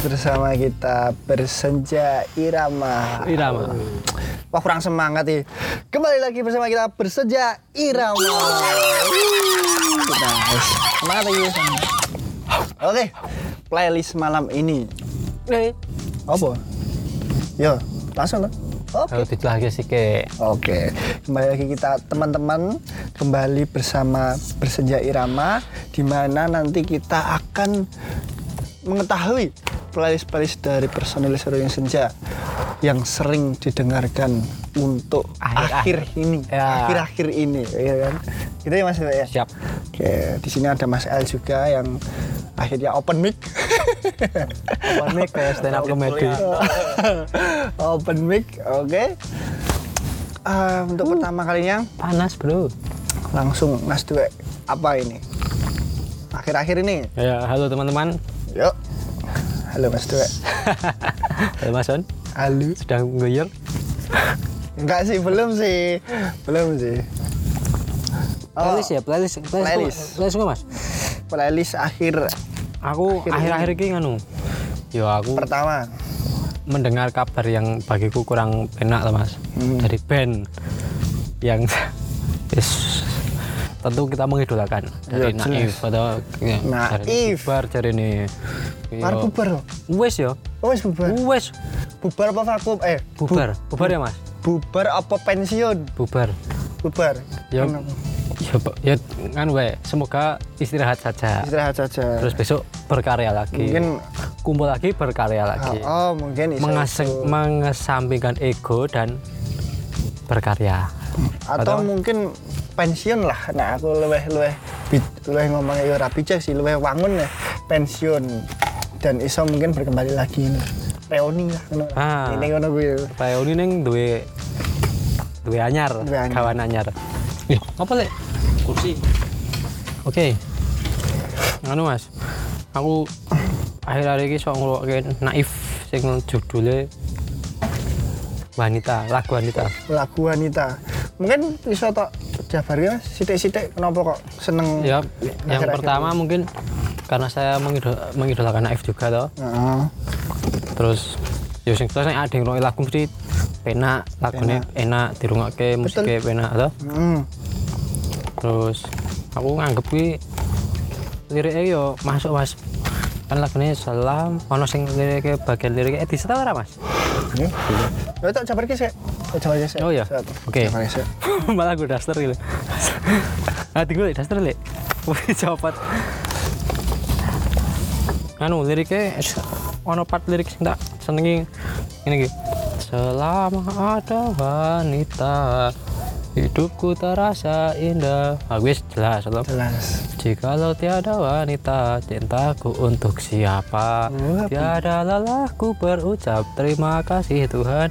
bersama kita bersenja irama. Irama. Wah kurang semangat nih. Kembali lagi bersama kita bersenja irama. Nice. Semangat lagi. Oke, playlist malam ini. Eh, Apa? Yo, langsung lah. Oke. kalau lagi sih ke Oke, kembali lagi kita teman-teman kembali bersama bersenja irama di mana nanti kita akan mengetahui playlist-playlist dari personil Seruling Senja yang sering didengarkan untuk Akhir-akhir. akhir ini, Ya. akhir-akhir ini, ya kan? Gitu ya Mas ya. siap. Oke, di sini ada Mas El juga yang akhirnya open mic. One mic kayak stand up comedy. open mic, oke. Ah, untuk pertama kalinya Panas bro. langsung Mas Dwe apa ini? Akhir-akhir ini. Ya halo teman-teman. Yuk. Halo Mas Dwe. Halo Mas Son. Halo. Sedang. Enggak sih, belum sih. Belum sih. Oh, Playlist ya, playlist, playlist, Playlist. playlist mas. playlist akhir Aku Akhir akhir-akhir ini nganu. Yo aku pertama. mendengar kabar yang bagiku kurang enak lah mas. Hmm. Dari band yang yes, tentu kita mengidolakan Ya, dari Naif atau ya, Naif. Bubar dari ini. Par bubar loh. Wes yo. Oh, wis bubar. Wes Bubar apa vakum? Eh, bubar. Bubar ya mas. bubar apa pensiun? Bubar. Bubar. Ya, ya, ya kan wae. Semoga istirahat saja. Istirahat saja. Terus besok berkarya lagi. mungkin kumpul lagi berkarya lagi. oh, mungkin bisa Mengaseng, itu. mengesampingkan ego dan berkarya. atau atau- mungkin pensiun lah. Nah, aku luweh luweh bi- luweh ngomongnya ya rapi cek sih, luweh wangun ya pensiun dan iso mungkin berkembali lagi reuni lah ngono. Ah. Ini ngono kuwi. Reuni ning duwe duwe anyar, Duwe anyar. kawan anyar. Ih, apa lek? Kursi. Oke. Anu Mas. Aku akhir-akhir ini sok ngrungokke naif sing judulnya wanita, lagu wanita. Lagu wanita. Mungkin bisa tok jabarnya sithik-sithik kenapa kok seneng Ya, yang pertama ini? mungkin karena saya mengidol- mengidolakan Naif juga toh. Heeh. Terus ya sing terus nek ada yang ngrungokne lagu mesti penak, lagune enak dirungokke, musiknya penak toh. Hmm. Terus aku nganggep kuwi liriknya yo masuk Mas. Kan lagunya salam, ono sing liriknya bagian liriknya eh disetel ora Mas? Ya, ya tak jabarke sik. Tak jabarke sik. Oh, iya. Oke. Malah gue daster gitu. Ah, tinggal daster lek. Wih, cepat. Anu liriknya es- ono part lirik sing tak senengi ini gitu. Selama ada wanita hidupku terasa indah. Ah, wis jelas loh. Jelas. Jikalau tiada wanita, cintaku untuk siapa? Tiada lelahku berucap terima kasih Tuhan.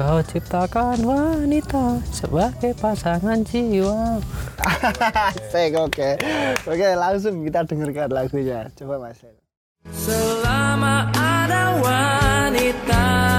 Kau ciptakan wanita sebagai pasangan jiwa. Sik oke. Oke, langsung kita dengarkan lagunya. Coba Mas. Selama ada wanita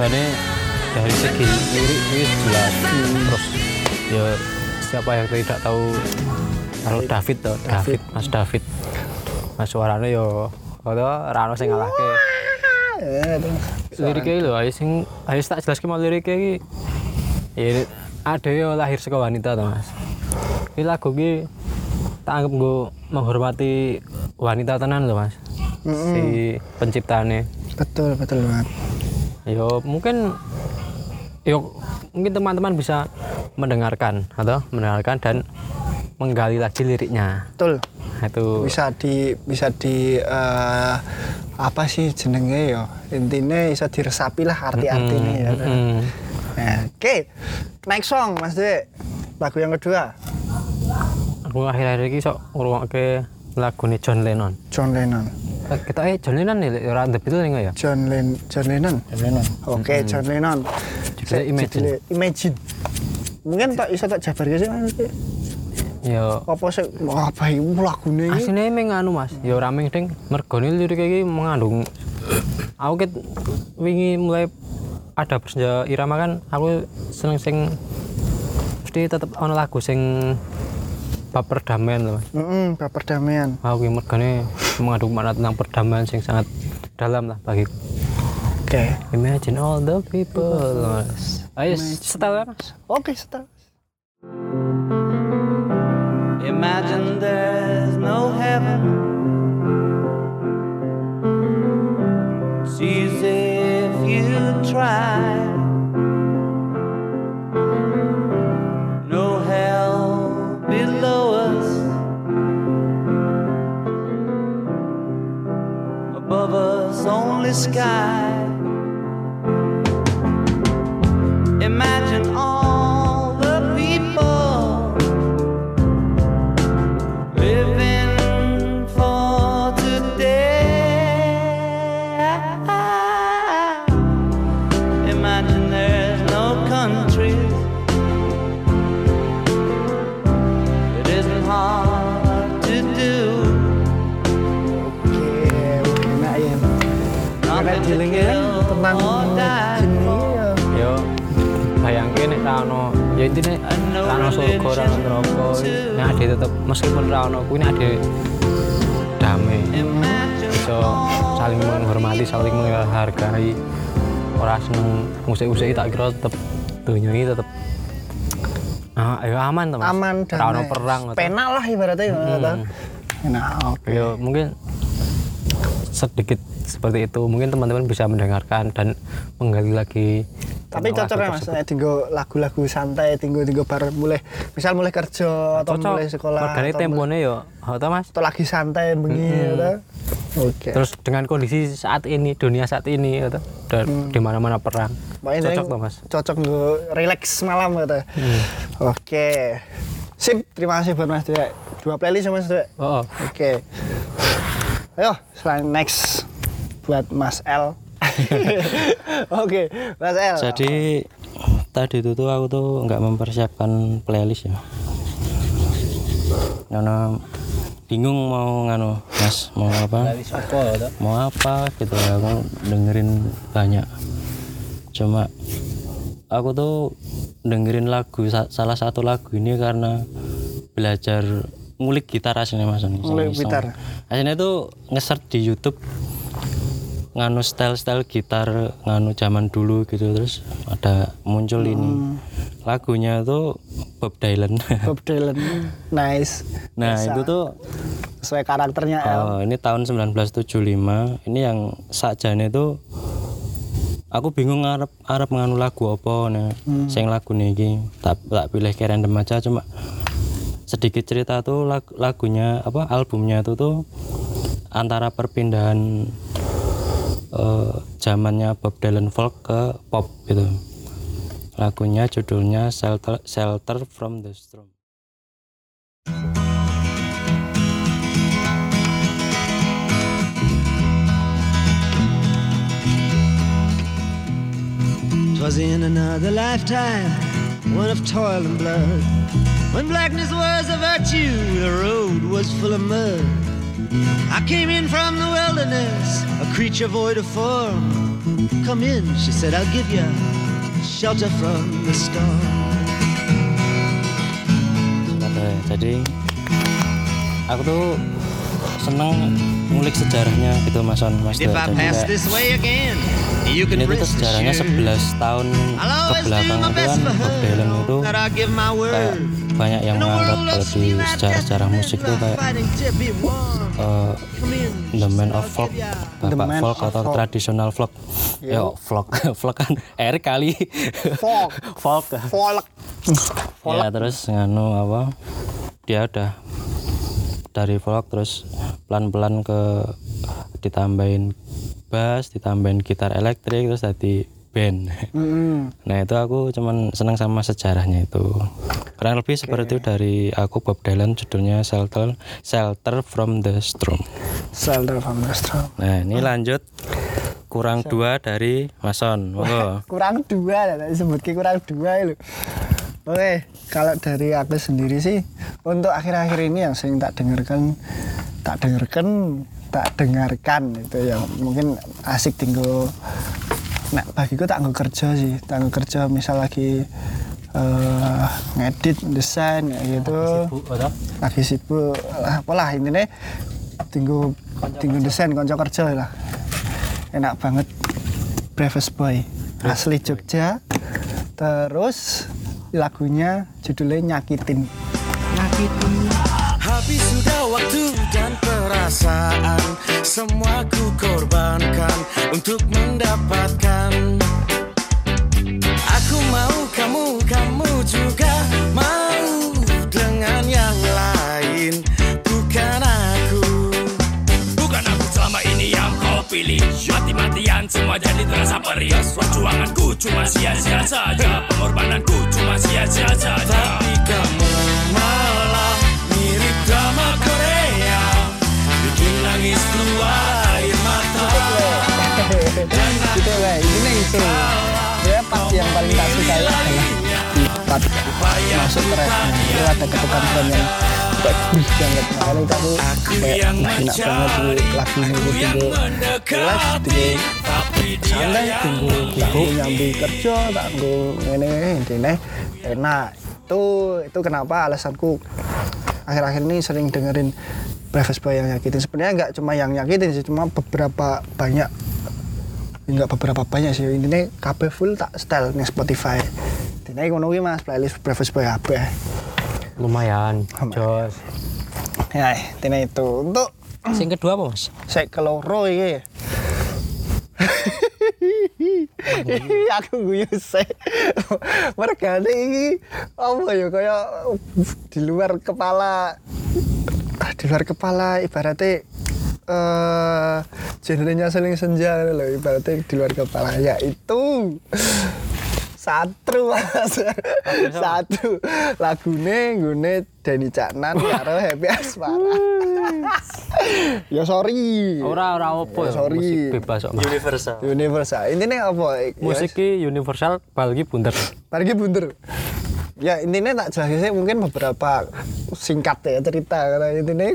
mergane dari segi lirik ini jelas. Terus ya siapa yang tidak tahu kalau David toh, David, Mas David. Mas suaranya yo kalau Rano sing ngalahke. Itu. Liriknya lho, ayo sing ayo tak jelaske mau liriknya iki. Ya ada yo lahir saka wanita toh Mas. Ini lagu iki tak anggap gue menghormati wanita tenan loh Mas. Si penciptanya. Betul, betul banget. Yo mungkin yuk mungkin teman-teman bisa mendengarkan atau mendengarkan dan menggali lagi liriknya. Betul. Nah, itu. Bisa di bisa di eh, apa sih jenenge ya intinya bisa diresapi lah arti-artinya ya. mm, Nah, oke. Next song mas Dek lagu yang kedua. Aku akhir-akhir ini sok ngrungokke lagu John Lennon. John Lennon kita eh John Lennon nih ora The Beatles nih nggak ya? John Len John Lennon. Lennon. oke John Lennon. Judulnya Imagine. Judulnya Imagine. Mungkin tak bisa tak jabar sih mas ya. Apa sih? Wah apa ini lagunya ini aslinya emang anu mas. Ya ora ming ding. Mergo ini lirik iki mengandung. Aku ket wingi mulai ada bersenja irama kan aku seneng sing mesti tetep ono lagu sing bab perdamaian loh mas. Mm bab perdamaian aku yang mergane mengandung makna tentang perdamaian sing sangat dalam lah bagi oke. Imagine all the people. Mas ayo setel ya mas. Oke setel. Imagine there's no heaven. Sky. Imagine bisa saling menghormati saling menghargai. Ora seneng musik-musik tak kira tetep dunia ini tetep ah ayo aman mas. Aman ra ono damai. perang atau- penak lah ibaratnya ya Hmm. enak oke. Ya mungkin sedikit seperti itu. Mungkin teman-teman bisa mendengarkan dan menggali lagi tapi tentang cocok ya lagu mas? nek tinggal lagu-lagu santai tinggal tinggal bar mulai misal mulai kerja atau cocok mulai sekolah atau, tempone yo atau mas? atau lagi santai begini ya oke. Terus dengan kondisi saat ini dunia saat ini gitu, dan di mana-mana perang. Pokoknya cocok tuh mas? cocok gue relax malam gitu oke. Sip terima kasih buat mas dua playlist mas Dek? Oh, oh. Oke. Ayo, selanjutnya next buat Mas L. Oke, Mas L. Jadi tadi itu tuh aku tuh nggak mempersiapkan playlist ya. Karena bingung mau nganu mas mau apa mau apa gitu aku dengerin banyak cuma aku tuh dengerin lagu sa- salah satu lagu ini karena belajar ngulik gitar aslinya mas Ngulik gitar. aslinya tuh nge-search di YouTube nganu style-style gitar nganu zaman dulu gitu terus ada muncul Hmm. ini lagunya tuh Bob Dylan Bob Dylan. Nice. nah Bisa. itu tuh Sesuai karakternya L. Oh, ini tahun 1975. Ini yang sakjane itu aku bingung arep arep nganu lagu apa nih. Sing lagu niki tak tak pilih ke random aja cuma sedikit cerita tuh lag- lagunya apa albumnya itu tuh antara perpindahan eh, zamannya Bob Dylan folk ke pop gitu. Lagunya judulnya Shelter Shelter from the Storm. Twas in another lifetime, one of toil and blood. When blackness was a virtue, the road was full of mud. I came in from the wilderness, a creature void of form. Come in, she said, I'll give you shelter from the storm. Oke, jadi aku tuh seneng ngulik sejarahnya gitu Mas On Mas Jadi kayak ini tuh sejarahnya assured. 11 tahun ke belakang my itu best kan Bob Dylan itu kayak banyak yang menganggap di sejarah-sejarah musik tuh kayak eh, the man of. The bapak of atau folk. tradisional folk ya folk folk kan Erik kali Folk. folk Folk. ya terus nganu apa dia udah dari folk terus pelan-pelan ke ditambahin bass ditambahin gitar elektrik terus tadi band. Mm-mm. nah itu aku cuman senang sama sejarahnya itu. Kurang lebih seperti itu dari aku Bob Dylan judulnya Shelter Shelter from the Storm. Shelter from the storm. nah ini lanjut. Kurang dua dari Mason monggo. kurang dua tadi sebut kurang dua lho. Oke, kalau dari aku sendiri sih untuk akhir-akhir ini yang sering tak dengarkan, tak dengarkan, tak dengarkan itu ya. Mungkin asik tinggal. Nah bagiku tak nggak kerja sih, tak nggak kerja misal lagi eh, ngedit, desain ya gitu. Lagi sibuk, lah apalah intinya tinggal tinggal desain konco kerja lah. Enak banget. Breakfast Boy. Asli Jogja. Terus lagunya judulnya nyakitin. Nyakitin. Habis sudah waktu dan perasaan. Semua ku korbankan untuk mendapatkan. Aku mau kamu, kamu juga mau Dengan yang lain, bukan aku. Bukan aku selama ini yang kau pilih. Mati-matian semua jadi terasa perih Perjuanganku cuma sia-sia saja. Pengorbananku cuma sia-sia saja. Tapi kamu malah mirip drama Korea Bikin nangis keluar air mata. Gitu lah ini itu. Ya pas yang paling tak suka di part masuk ke refnya itu ada ketukan drum yang bagus banget. Makanya aku kayak enak banget di lagu ini tunggu. relax tunggu. santai tunggu. lagu nyambi kerja tak tunggu. Ini ini. Enak. Itu itu kenapa alasanku akhir-akhir ini sering dengerin Breakfast Boy yang nyakitin. Sebenarnya nggak cuma yang nyakitin sih cuma beberapa banyak nggak beberapa banyak sih. Ini kabeh full tak style nih Spotify. Ini ngono mas playlist Breakfast Boy kabeh. Lumayan jos. Ya ini itu. Untuk sing kedua apa mas? saya keloro iki. Aku guyu sih mereka ini apa ya kayak di luar kepala di luar kepala? Ibaratnya eh genrenya seling senja. Loh ibaratnya di luar kepala. Ya itu. Satu mas. Satu lagune gune Denny Caknan karo Happy Asmara. Ya sorry. Ora ora opo ya Sorry. musik bebas kok universal. Universal. Apa? Ya, musik ki universal balgi bunter Pergi bunder. Ya intinya tak jelasin mungkin beberapa singkat ya cerita. Karena intinya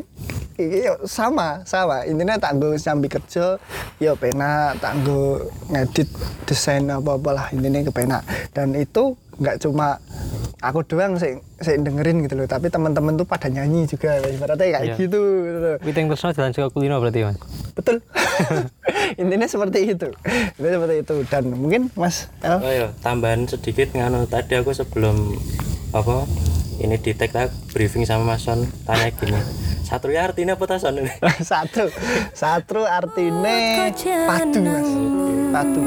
iki yo sama sama. Intinya tak nggo sambil kerja penak. Tak nggo ngedit desain apa apalah intinya kepenak. Dan itu nggak cuma aku doang sih sih dengerin gitu loh tapi teman-teman tuh pada nyanyi juga ibaratnya kayak Iya. gitu, gitu. Witing Tresno jalan suka kulino berarti mas? Betul. Intinya seperti itu. Intinya seperti itu. Dan mungkin mas El Oh iya, tambahan sedikit nganu tadi aku sebelum apa ini di tag briefing sama Mas Son tanya gini. Satu ya artinya apa tas Son? Ini? satu satu artinya padu mas. padu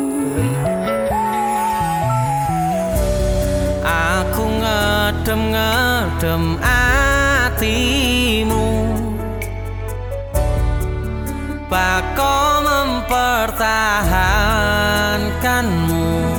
Aku ngedem-ngedem hatimu. Bako mempertahankanmu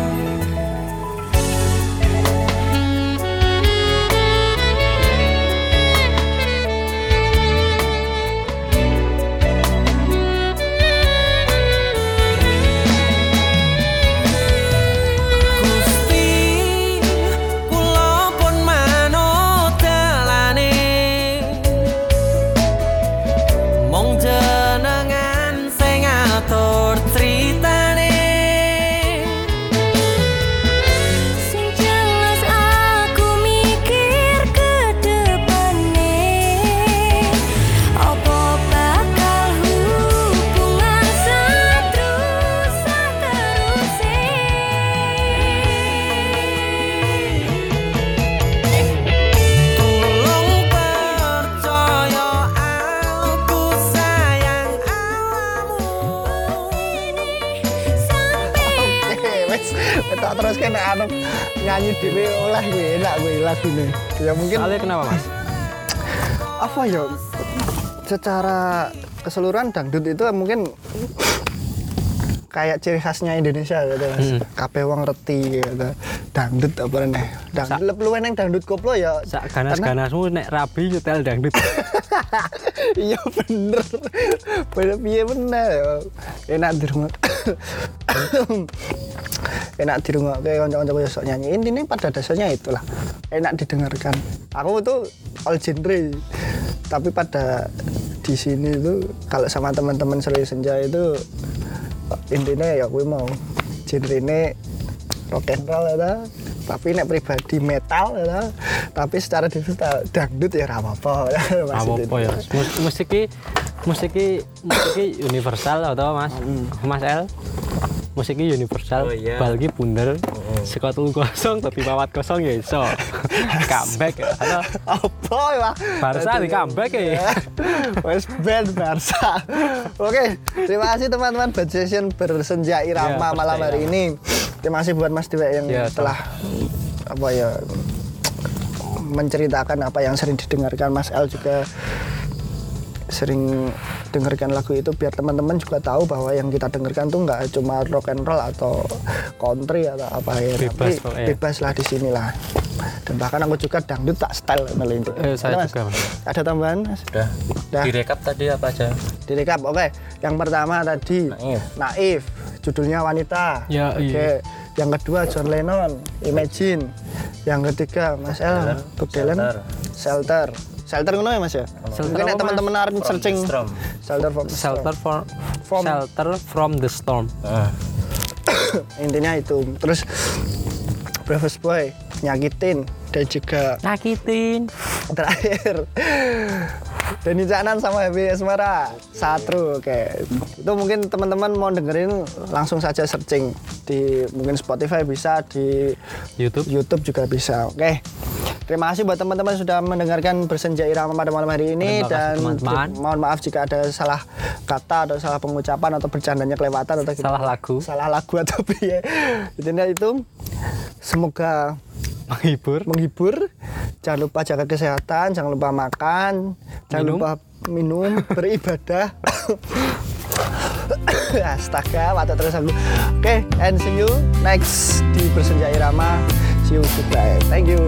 lagune. Ya mungkin Soalnya kenapa mas? apa ya secara keseluruhan dangdut itu mungkin kayak ciri khasnya Indonesia gitu mas. Hmm. Kabeh wong reti gitu. Dangdut apa nih? Dangdut lebih luwih neng dangdut koplo ya. Sak ganas-ganasmu nek rabi nyetel dangdut. Iya bener. Bener piye bener ya. Enak dirungok. Enak dirungok kayak kanca-kanca ya sok nyanyi. Intinya pada dasarnya itulah. Enak didengarkan. Aku itu all genre. Tapi pada di sini itu kalau sama teman-teman Seri Senja itu intinya ya gue mau. Genre ini rock and roll ya tapi nek pribadi metal ya tapi secara digital dangdut ya ra apa-apa. Apa ya. Mus- musik ki musik universal atau mas? Mas El musik ki universal Oh, iya. bal ki bunder saka telu kosong tapi pawat kosong ya iso. Comeback ya. Halo, apa ya Barca di comeback ya. Wes band Barca. Oke, terima kasih teman-teman Bad Session bersenja irama Iya, malam hari ini. Terima kasih buat Mas Dewa yang Iya, telah apa ya menceritakan apa yang sering didengarkan. Mas El juga sering dengarkan lagu itu biar teman-teman juga tahu bahwa yang kita dengarkan tuh nggak cuma rock and roll atau country atau apa ya Bebas tapi pokoknya. bebas lah di sini lah dan bahkan aku juga dangdut tak style melintir Eh, saya Ada, Mas? juga, Mas. ada tambahan mas Udah. Udah. Direkap tadi apa aja? direkap oke yang pertama tadi Naif. naif judulnya wanita Ya, oke iya. yang kedua John Lennon Imagine yang ketiga Mas El Bob Dylan Shelter Shelter ngono ya Mas ya? Shelter mungkin teman-teman arep searching. Shelter from the Storm. shelter From- shelter from the storm. Ah, intinya itu. Terus Breakfast Boy nyakitin dan juga nyakitin. Terakhir. Denny Caknan sama Happy Asmara Satru oke. Itu mungkin teman-teman mau dengerin langsung saja searching di mungkin Spotify bisa di YouTube. YouTube juga bisa oke terima kasih buat teman-teman sudah mendengarkan bersenja irama pada malam hari ini kasih, dan mohon maaf jika ada salah kata atau salah pengucapan atau bercandanya kelewatan atau Salah lagu. salah lagu atau piye intinya itu semoga menghibur menghibur. Jangan lupa jaga kesehatan, jangan lupa makan, jangan Minum. lupa minum, beribadah. Astaga, mata terus aku. Oke, and see you next di Bersenja Irama. See you goodbye. Thank you.